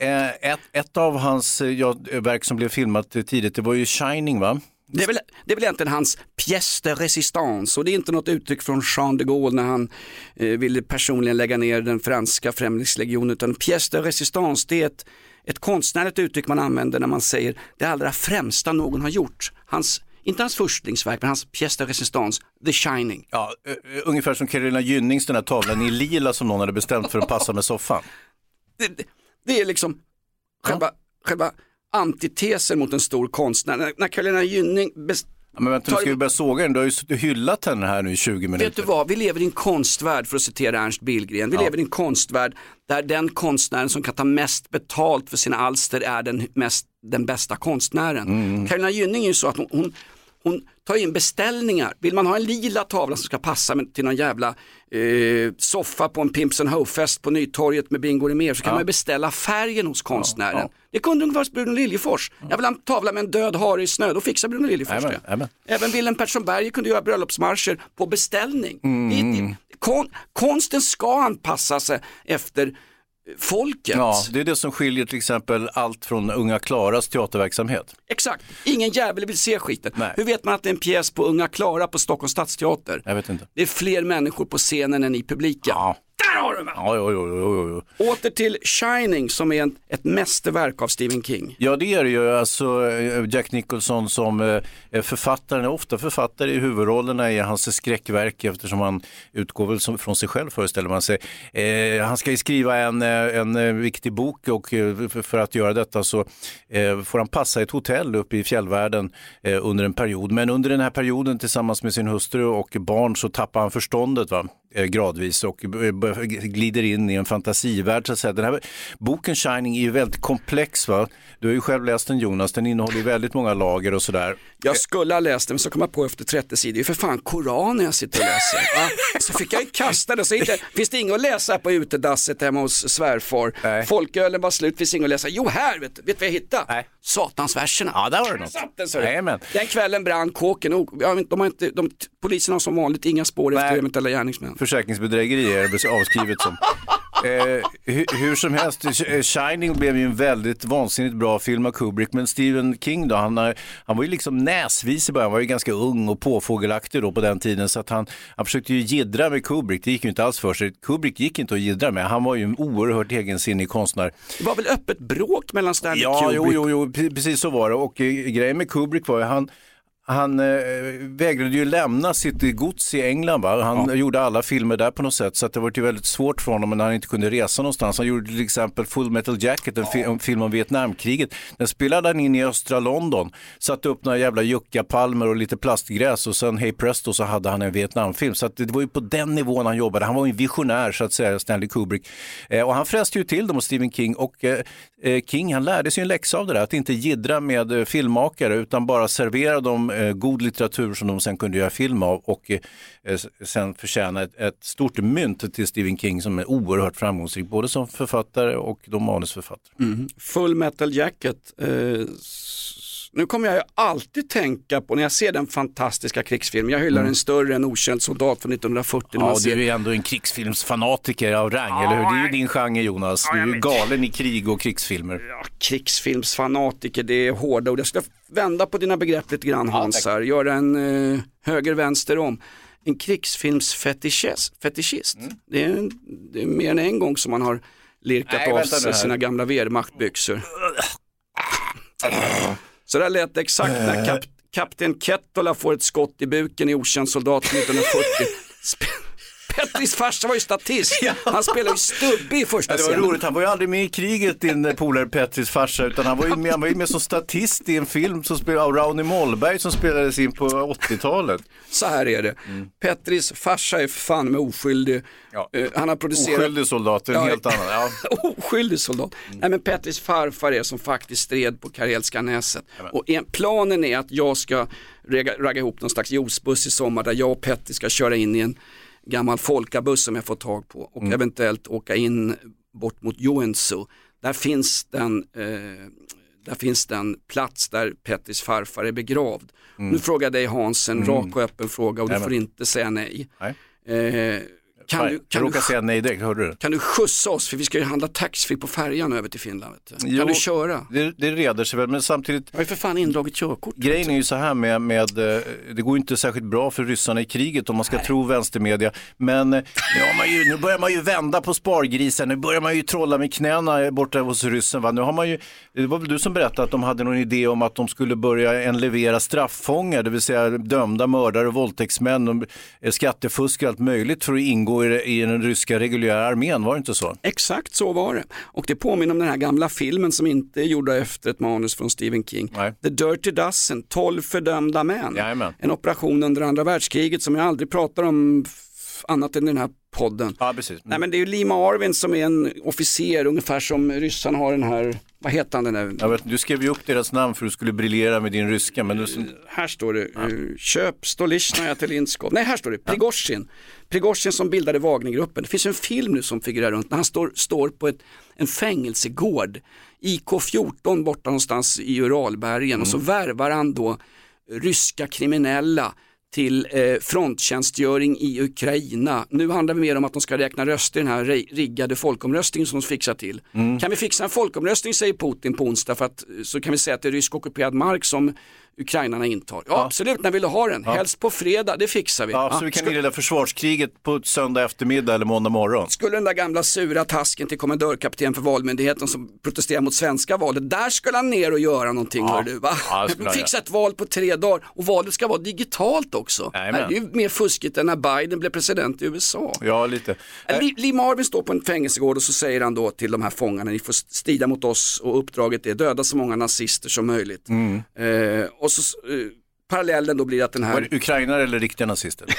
Eh, ett, ett av hans eh, ja, verk som blev filmat tidigt, det var ju Shining va? Det är, väl, det är väl egentligen hans pièce de résistance och det är inte något uttryck från Jean de Gaulle när han eh, ville personligen lägga ner den franska främlingslegionen utan pièce de résistance det är ett, ett konstnärligt uttryck man använder när man säger det allra främsta någon har gjort. Hans, inte hans förstlingsverk men hans pièce de résistance, The Shining. Ja, ungefär som Carolina Gynnings den här tavlan i lila som någon hade bestämt för att passa med soffan. Det, det, det är liksom själva, själva antitesen mot en stor konstnär. När, när Carolina Gynning Ja, men vänta, du tar ska ju börja såga den. Du har ju hyllat henne här nu i 20 minuter. Vet du vad, vi lever i en konstvärld för att citera Ernst Billgren. Vi Ja. lever i en konstvärld där den konstnären som kan ta mest betalt för sina alster är den, mest, den bästa konstnären. Mm. Carolina Gynning är ju så att hon, hon, hon tar in beställningar. Vill man ha en lila tavla som ska passa till någon jävla eh, soffa på en Pimps and Hoe-fest på Nytorget med Bingo mer så kan Ja. man beställa färgen hos konstnären. ja. Det kunde ungefär Bruno Liljefors. Jag vill ha en tavla med en död hare i snö, då fixar Bruno Liljefors det. jajamän. Även Willem Pettersson Berger kunde göra bröllopsmarscher på beställning. Mm. Kon, konsten ska anpassa sig efter folket. Ja, det är det som skiljer till exempel allt från Unga Klaras teaterverksamhet. Exakt, ingen jävel vill se skiten. Nej. Hur vet man att det är en pjäs på Unga Klara på Stockholms stadsteater? Jag vet inte. Det är fler människor på scenen än i publiken. Ja. Där har du mig! Ja, jo, jo, jo, jo. Åter till Shining som är en, ett mästerverk av Stephen King. Ja det är det ju, alltså eh, Jack Nicholson som eh, är författaren, är ofta författare i huvudrollerna i hans skräckverk eftersom han utgår väl från sig själv föreställer man sig. Eh, han ska ju skriva en, en viktig bok och för- för att göra detta så eh, får han passa i ett hotell uppe i fjällvärlden eh, under en period. Men under den här perioden tillsammans med sin hustru och barn så tappar han förståndet va? Eh, gradvis och b- glider in i en fantasivärld. Så att säga. Den här boken Shining är ju väldigt komplex. Va? Du har ju själv läst den Jonas, den innehåller ju väldigt många lager och sådär. Jag skulle ha läst den men så kom jag på efter 30 sidor, det är för fan Koranen jag sitter och läser. Va? Så fick jag ju kasta det, så inte, finns det inget att läsa på utedasset hemma hos svärfar. Folkölen var slut, finns inget att läsa. Jo här, vet du vet vad jag hittade? Satansverserna. Ja, där var det något. Satt den, du. Jajamän. Den kvällen brann kåken, men de har inte, de, polisen har som vanligt inga spår efter eventuella gärningsmän. Försäkringsbedrägeri är det avskrivet som. Eh, hur, hur som helst, Sh- Shining blev ju en väldigt vansinnigt bra film av Kubrick, men Stephen King då, han, han var ju liksom näsvis i början, han var ju ganska ung och påfågelaktig då på den tiden, så att han, han försökte ju jiddra med Kubrick, det gick ju inte alls för sig. Kubrick gick inte att jiddra med, han var ju en oerhört egensinnig konstnär. Det var väl öppet bråk mellan Stanley Ja, Kubrick jo, jo, jo, pre- precis så var det. Och eh, grejen med Kubrick var ju han han eh, vägrade ju lämna sitt gods i England. Va? Han gjorde alla filmer där på något sätt så det var ju väldigt svårt för honom när han inte kunde resa någonstans. Han gjorde till exempel Full Metal Jacket, en, fi- en film om Vietnamkriget. Den spelade han in i östra London, satte upp några jävla juckapalmer och lite plastgräs och sen hej presto så hade han en Vietnamfilm. Så det var ju på den nivån han jobbade. Han var ju en visionär så att säga, Stanley Kubrick. Eh, och han fräste ju till dem och Stephen King och eh, eh, King han lärde sig en läxa av det där, att inte jiddra med eh, filmmakare utan bara servera dem eh, god litteratur som de sen kunde göra film av och eh, sen förtjäna ett, ett stort mynt till Stephen King som är oerhört framgångsrik både som författare och då manusförfattare. Mm. Full metal jacket. Eh, nu kommer jag ju alltid tänka på när jag ser den fantastiska krigsfilmen. Jag hyllar Mm. en större än okänd soldat från 1940. när Ja, du ser... är ändå en krigsfilmsfanatiker av rang, eller hur? Det är ju din genre Jonas. Du är ju galen i krig och krigsfilmer. krigsfilmsfanatiker, det är hårda ord. Jag ska vända på dina begrepp lite grann Hans här. Göra en uh, höger-vänster om. En krigsfilmsfetischist. Fetischist. Det, är det är mer än en gång som man har lirkat Nej, av sig sina gamla Wehrmachtbyxor. Så där lät det exakt när kap, kapten Kettola får ett skott i buken i Okänd soldat 1940. Petris farsa var ju statist. Han spelar ju stubbe i första Ja, det var scenen. roligt, han var ju aldrig med i kriget din polare Petris farsa utan han var ju med, han var ju med som statist i en film som spelade av Rauni Mollberg som spelades in på 80-talet. Så här är det. Petris farsa är fan med oskyldig. Eh, han har producerat... Oskyldig soldat, en helt annan. Ja. oskyldig soldat. Nej men Petris farfar är som faktiskt stred på Karelska näset. Och en, planen är att jag ska ragga, ragga ihop någon slags juicebuss i sommar där jag och Petri ska köra in i en gammal folkabuss som jag får tag på och Mm. eventuellt åka in bort mot Joensuu. Där finns den eh, där finns den plats där Petris farfar är begravd. Mm. Nu frågar jag dig Hans en Mm. rak och öppen fråga och du får inte säga nej. Nej. Eh, kan, du, jag kan, du, råkade säga nej direkt, hörde du? kan du skjutsa oss för vi ska ju handla taxfree på färjan över till Finland. Du. Jo, Kan du köra? Det, det reder sig väl, men samtidigt... Jag har för fan indragit körkort. Grejen är ju så här med, med, eh, det går ju inte särskilt bra för ryssarna i kriget om man ska tro vänstermedia. Men eh, nu, har man ju, nu börjar man ju vända på spargrisen, nu börjar man ju trolla med knäna borta hos ryssen. Va? Nu har man ju, det var väl du som berättade att de hade någon idé om att de skulle börja enlevera strafffångar, det vill säga dömda mördare och våldtäktsmän eh, skattefusk och allt möjligt för att ingå i, i den ryska reguljära armén, var det inte så? Exakt så var det. Och det påminner om den här gamla filmen som inte är gjorda efter ett manus från Stephen King. The Dirty Dozen, 12 fördömda män. En operation under andra världskriget som jag aldrig pratar om annat än i den här podden. Ja, precis. Nej men det är ju Lima Arvin som är en officer, ungefär som ryssarna har den här, vad heter han den där? Jag vet, du skrev ju upp deras namn för att du skulle briljera med din ryska. Men du... Här står det, eh, köp Stolichnaya till Linskov. Nej, här står det, Prigozjin. Prigozjin som bildade Wagnergruppen. Det finns en film nu som figurerar runt när han står, står på ett, en fängelsegård, IK14 borta någonstans i Uralbergen och så värvar han då ryska kriminella till eh, fronttjänstgöring i Ukraina. Nu handlar det mer om att de ska räkna röster i den här ri- riggade folkomröstningen som de fixar till. Kan vi fixa en folkomröstning säger Putin på onsdag för att så kan vi säga att det är rysk ockuperad mark som ukrainarna intar. Ja, absolut, när vill du ha den? Ja. Helst på fredag, det fixar vi. Ja, Ja, så vi kan inleda försvarskriget på söndag eftermiddag eller måndag morgon. Skulle den där gamla sura tasken till kommendörkapten för valmyndigheten som protesterar mot svenska valet, där skulle han ner och göra någonting hör du va? Ja, Fixa ett val på tre dagar och valet ska vara digitalt också. Jajamän. Det är ju mer fuskigt än när Biden blev president i USA. Ja, lite. Li- Lee Marvin står på en fängelsegård och så säger han då till de här fångarna, ni får strida mot oss och uppdraget är döda så många nazister som möjligt. Mm. Eh, och så, eh, parallellen då blir att den Var här det ukrainare eller riktiga nazister?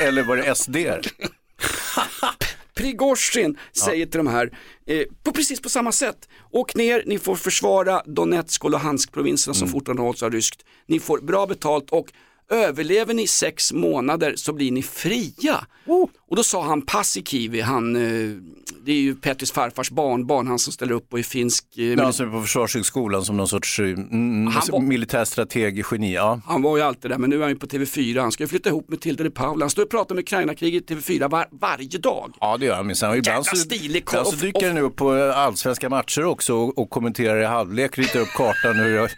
Eh, eller var det SD? Prigozjin säger till de här, eh, på precis på samma sätt, åk ner, ni får försvara Donetsk och Luhansk-provinserna som fortfarande hålls av ryskt. Ni får bra betalt och överlever ni sex månader så blir ni fria. Och då sa han Paasikivi, han, eh, det är ju Petris farfars barnbarn, han som ställer upp och är finsk. Eh, Ja, Han som är på Försvarshögskolan som någon sorts eh, mm, var- militärstrateg, geni. Ja. Han var ju alltid där, men nu är han ju på TV4. Han ska ju flytta ihop med Tilde de Paula. Han står och pratar om Ukraina-kriget i TV4 var, varje dag. Ja det gör han minsann. Ibland så, stilig så dyker han upp på eh, allsvenska matcher också och, och kommenterar i halvlek, ritar upp kartan, hur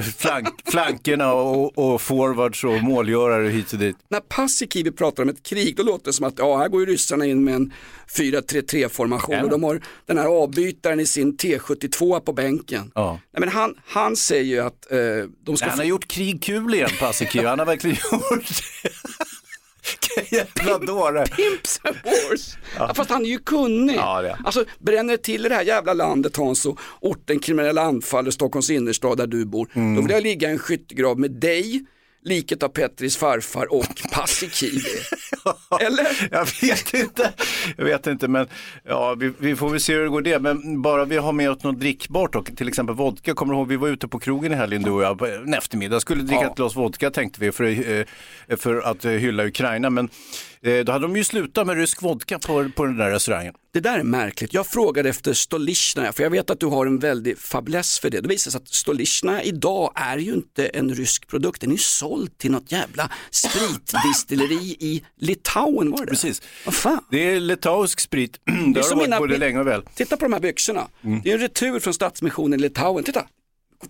flank, flankerna och, och forwards och målgörare hit och dit. När Paasikivi pratar om ett krig, då låter det som att ja, här går ju ryssarna in med en 4-3-3 formation och de har den här avbytaren i sin T72 på bänken. Ja. Nej, men han, han säger ju att eh, de ska... Han har gjort krig kul igen, Paasikivi. Han har verkligen gjort det. Jävla dåre. Pimps and wars. Ja. Fast han är ju kunnig. Ja, det. Alltså bränner det till i det här jävla landet Hans och orten kriminella anfaller Stockholms innerstad där du bor. Mm. Då vill jag ligga i en skyttegrav med dig, liket av Petris farfar och Paasikivi. Eller? Jag vet inte. Jag vet inte, men ja, vi, vi får väl se hur det går det. Men bara vi har med oss något drickbart och till exempel vodka. Kommer du ihåg, vi var ute på krogen i helgen du och jag en eftermiddag. Skulle dricka Ja. ett glas vodka tänkte vi för, eh, för att eh, hylla Ukraina. Men då hade de ju slutat med rysk vodka på, på den där restaurangen. Det där är märkligt. Jag frågade efter Stolichna, för jag vet att du har en väldig fäbless för det. Det visar sig att Stolichna idag är ju inte en rysk produkt, den är ju såld till något jävla spritdistilleri i Litauen var det Precis. Vad fan? Det är litauisk sprit. Det det har det varit mina- både länge och väl. Titta på de här byxorna. Mm. Det är en retur från Stadsmissionen i Litauen. Titta!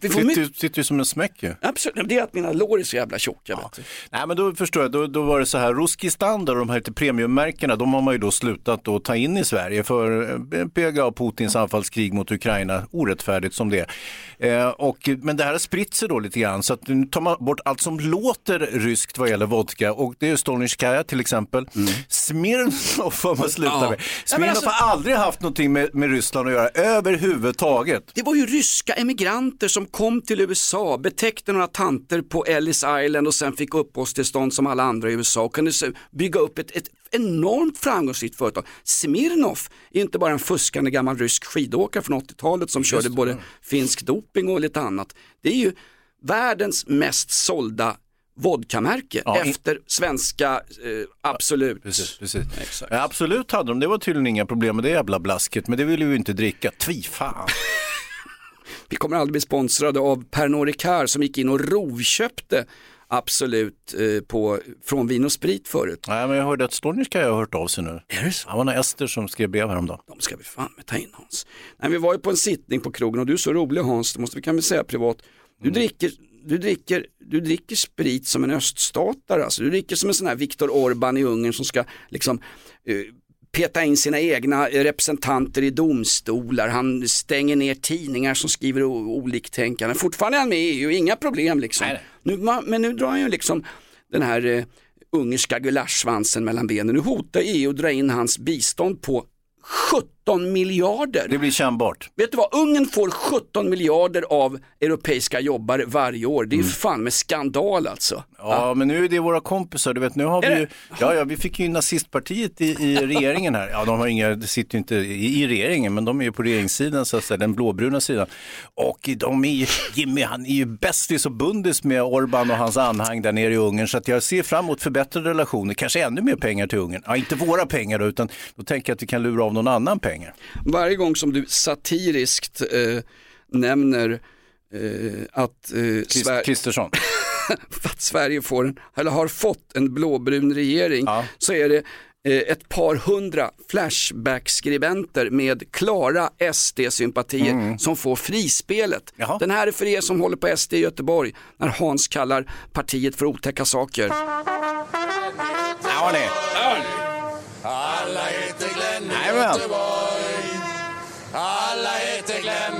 Vi får Sitter, mycket... sitter ju som en smäck ju. Absolut, det är att mina lår är så jävla tjocka. du. Nej men då förstår jag, då, då var det så här, Ruski Standard och de här lite premiummärkena, de har man ju då slutat att ta in i Sverige för eh, PGA Putins anfallskrig mot Ukraina, orättfärdigt som det är. Eh, och, men det här har spritt sig då lite grann, så att nu tar man bort allt som låter ryskt vad gäller vodka och det är Stolnitjkaja till exempel. Smirnoff har man slutat Mm. Ja. med. Ja, Smirnoff alltså- har aldrig haft någonting med, med Ryssland att göra överhuvudtaget. Det var ju ryska emigranter som kom till USA, betäckte några tanter på Ellis Island och sen fick uppehållstillstånd som alla andra i USA och kunde bygga upp ett, ett enormt framgångsrikt företag. Smirnoff är inte bara en fuskande gammal rysk skidåkare från 80-talet som körde både finsk doping och lite annat. Det är ju världens mest sålda vodkamärke Ja, efter svenska eh, Absolut. Precis, precis. Absolut hade de, det var tydligen inga problem med det jävla blasket, men det ville vi ju inte dricka. Tvi fan. Vi kommer aldrig bli sponsrade av Pernod Ricard som gick in och rovköpte Absolut eh, på, från Vin och Sprit förut. Nej, men jag hörde att Stolnitjkaja har hört av sig nu. Är det så? Det var några Ester som skrev brev häromdagen. De ska vi fan med ta in Hans. Nej, vi var ju på en sittning på krogen och du är så rolig Hans, det måste vi kan väl säga privat. Du, dricker, du, dricker, du dricker sprit som en öststatare, alltså. du dricker som en sån här Viktor Orban i Ungern som ska liksom eh, peta in sina egna representanter i domstolar, han stänger ner tidningar som skriver oliktänkande. Fortfarande är han med i EU, inga problem liksom. Nu, men nu drar han ju liksom den här eh, ungerska gulaschsvansen mellan benen. Nu hotar EU att dra in hans bistånd på 17 miljarder. Det blir kännbart. Vet du vad, Ungern får 17 miljarder av europeiska jobbare varje år. Det är för fan med skandal alltså. Mm. Ja, men nu är det våra kompisar. Du vet, nu har vi ju, ja, ja, vi fick ju nazistpartiet i, i regeringen här. Ja, de har inga, de sitter ju inte i, i regeringen, men de är ju på regeringssidan, så att säga, den blåbruna sidan. Och de är ju, Jimmy, han är ju bästis och bundis med Orban och hans anhang där nere i Ungern, så att jag ser fram emot förbättrade relationer, kanske ännu mer pengar till Ungern. Ja, inte våra pengar då, utan då tänker jag att vi kan lura av någon annan pengar. Varje gång som du satiriskt eh, nämner eh, att, eh, Sver- Kristersson. att Sverige får en, eller har fått en blåbrun regering så är det eh, ett par hundra Flashback-skribenter med klara SD-sympatier Mm. som får frispelet. Den här är för er som håller på SD i Göteborg när Hans kallar partiet för otäcka saker. Ja, Jajamän. Alla heter Glenn,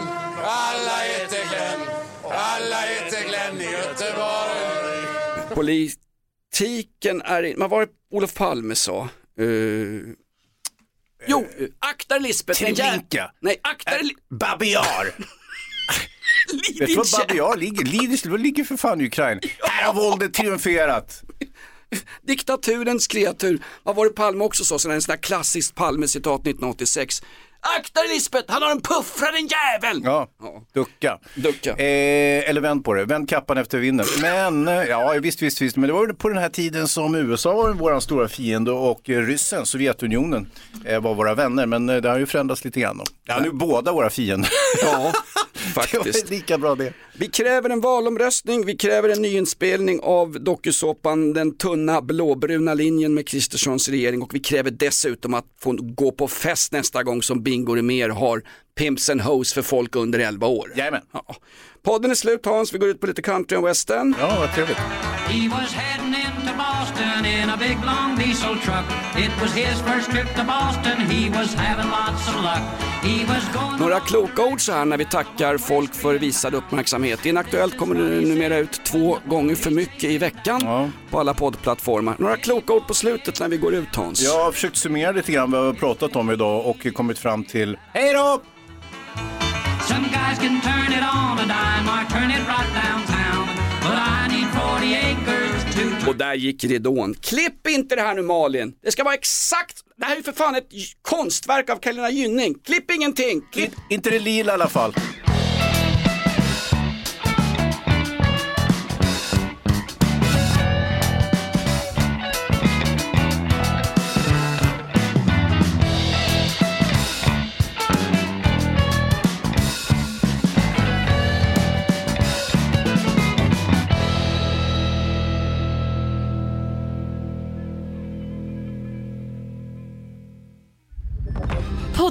alla heter Glenn, alla heter Glenn i Göteborg. Politiken är, vad var det Olof Palme sa? Eh, jo, eh, akta Lisbeth. Treblinka. Nej, akta Li- Babiar. Vet du var Babiar ligger? Lidingö ligger för fan i Ukraina. Här har våldet triumferat. Diktaturens kreatur. Vad var det Palme också sa? Sån här- En sån här klassiskt Palme-citat 1986. Akta dig Lisbeth, han har en puffra den jävel! Ja, ducka. ducka. Eh, eller vänd på det, vänd kappan efter vinden. Men, eh, ja visst, visst, visst. Men det var ju på den här tiden som USA var vår stora fiende och eh, ryssen, Sovjetunionen, eh, var våra vänner. Men det har ju förändrats lite grann. Då. Ja, nu båda våra fiender. Ja, det faktiskt. var lika bra det. Vi kräver en valomröstning, vi kräver en nyinspelning av dokusåpan Den tunna blåbruna linjen med Kristerssons regering och vi kräver dessutom att få gå på fest nästa gång som Bingo mer har Pimps and Hoes för folk under 11 år. Jajamän. Ja. Podden är slut Hans, vi går ut på lite country och western. Ja, vad trevligt. Boston in a big long diesel truck. It was his first trip to Boston. He was having lots of luck. Några kloka ord så här när vi tackar folk för visad uppmärksamhet. Inaktuellt kommer det numera ut två gånger för mycket i veckan på alla poddplattformar. Några kloka ord på slutet när vi går ut Hans. Jag har försökt summera lite grann vad vi har pratat om idag och kommit fram till Hej då! Some guys can turn it on a dime or turn it right downtown. Och där gick ridån. Klipp inte det här nu Malin. Det ska vara exakt, det här är ju för fan ett konstverk av Carolina Gynning. Klipp ingenting. Klipp. Inte det lila i alla fall.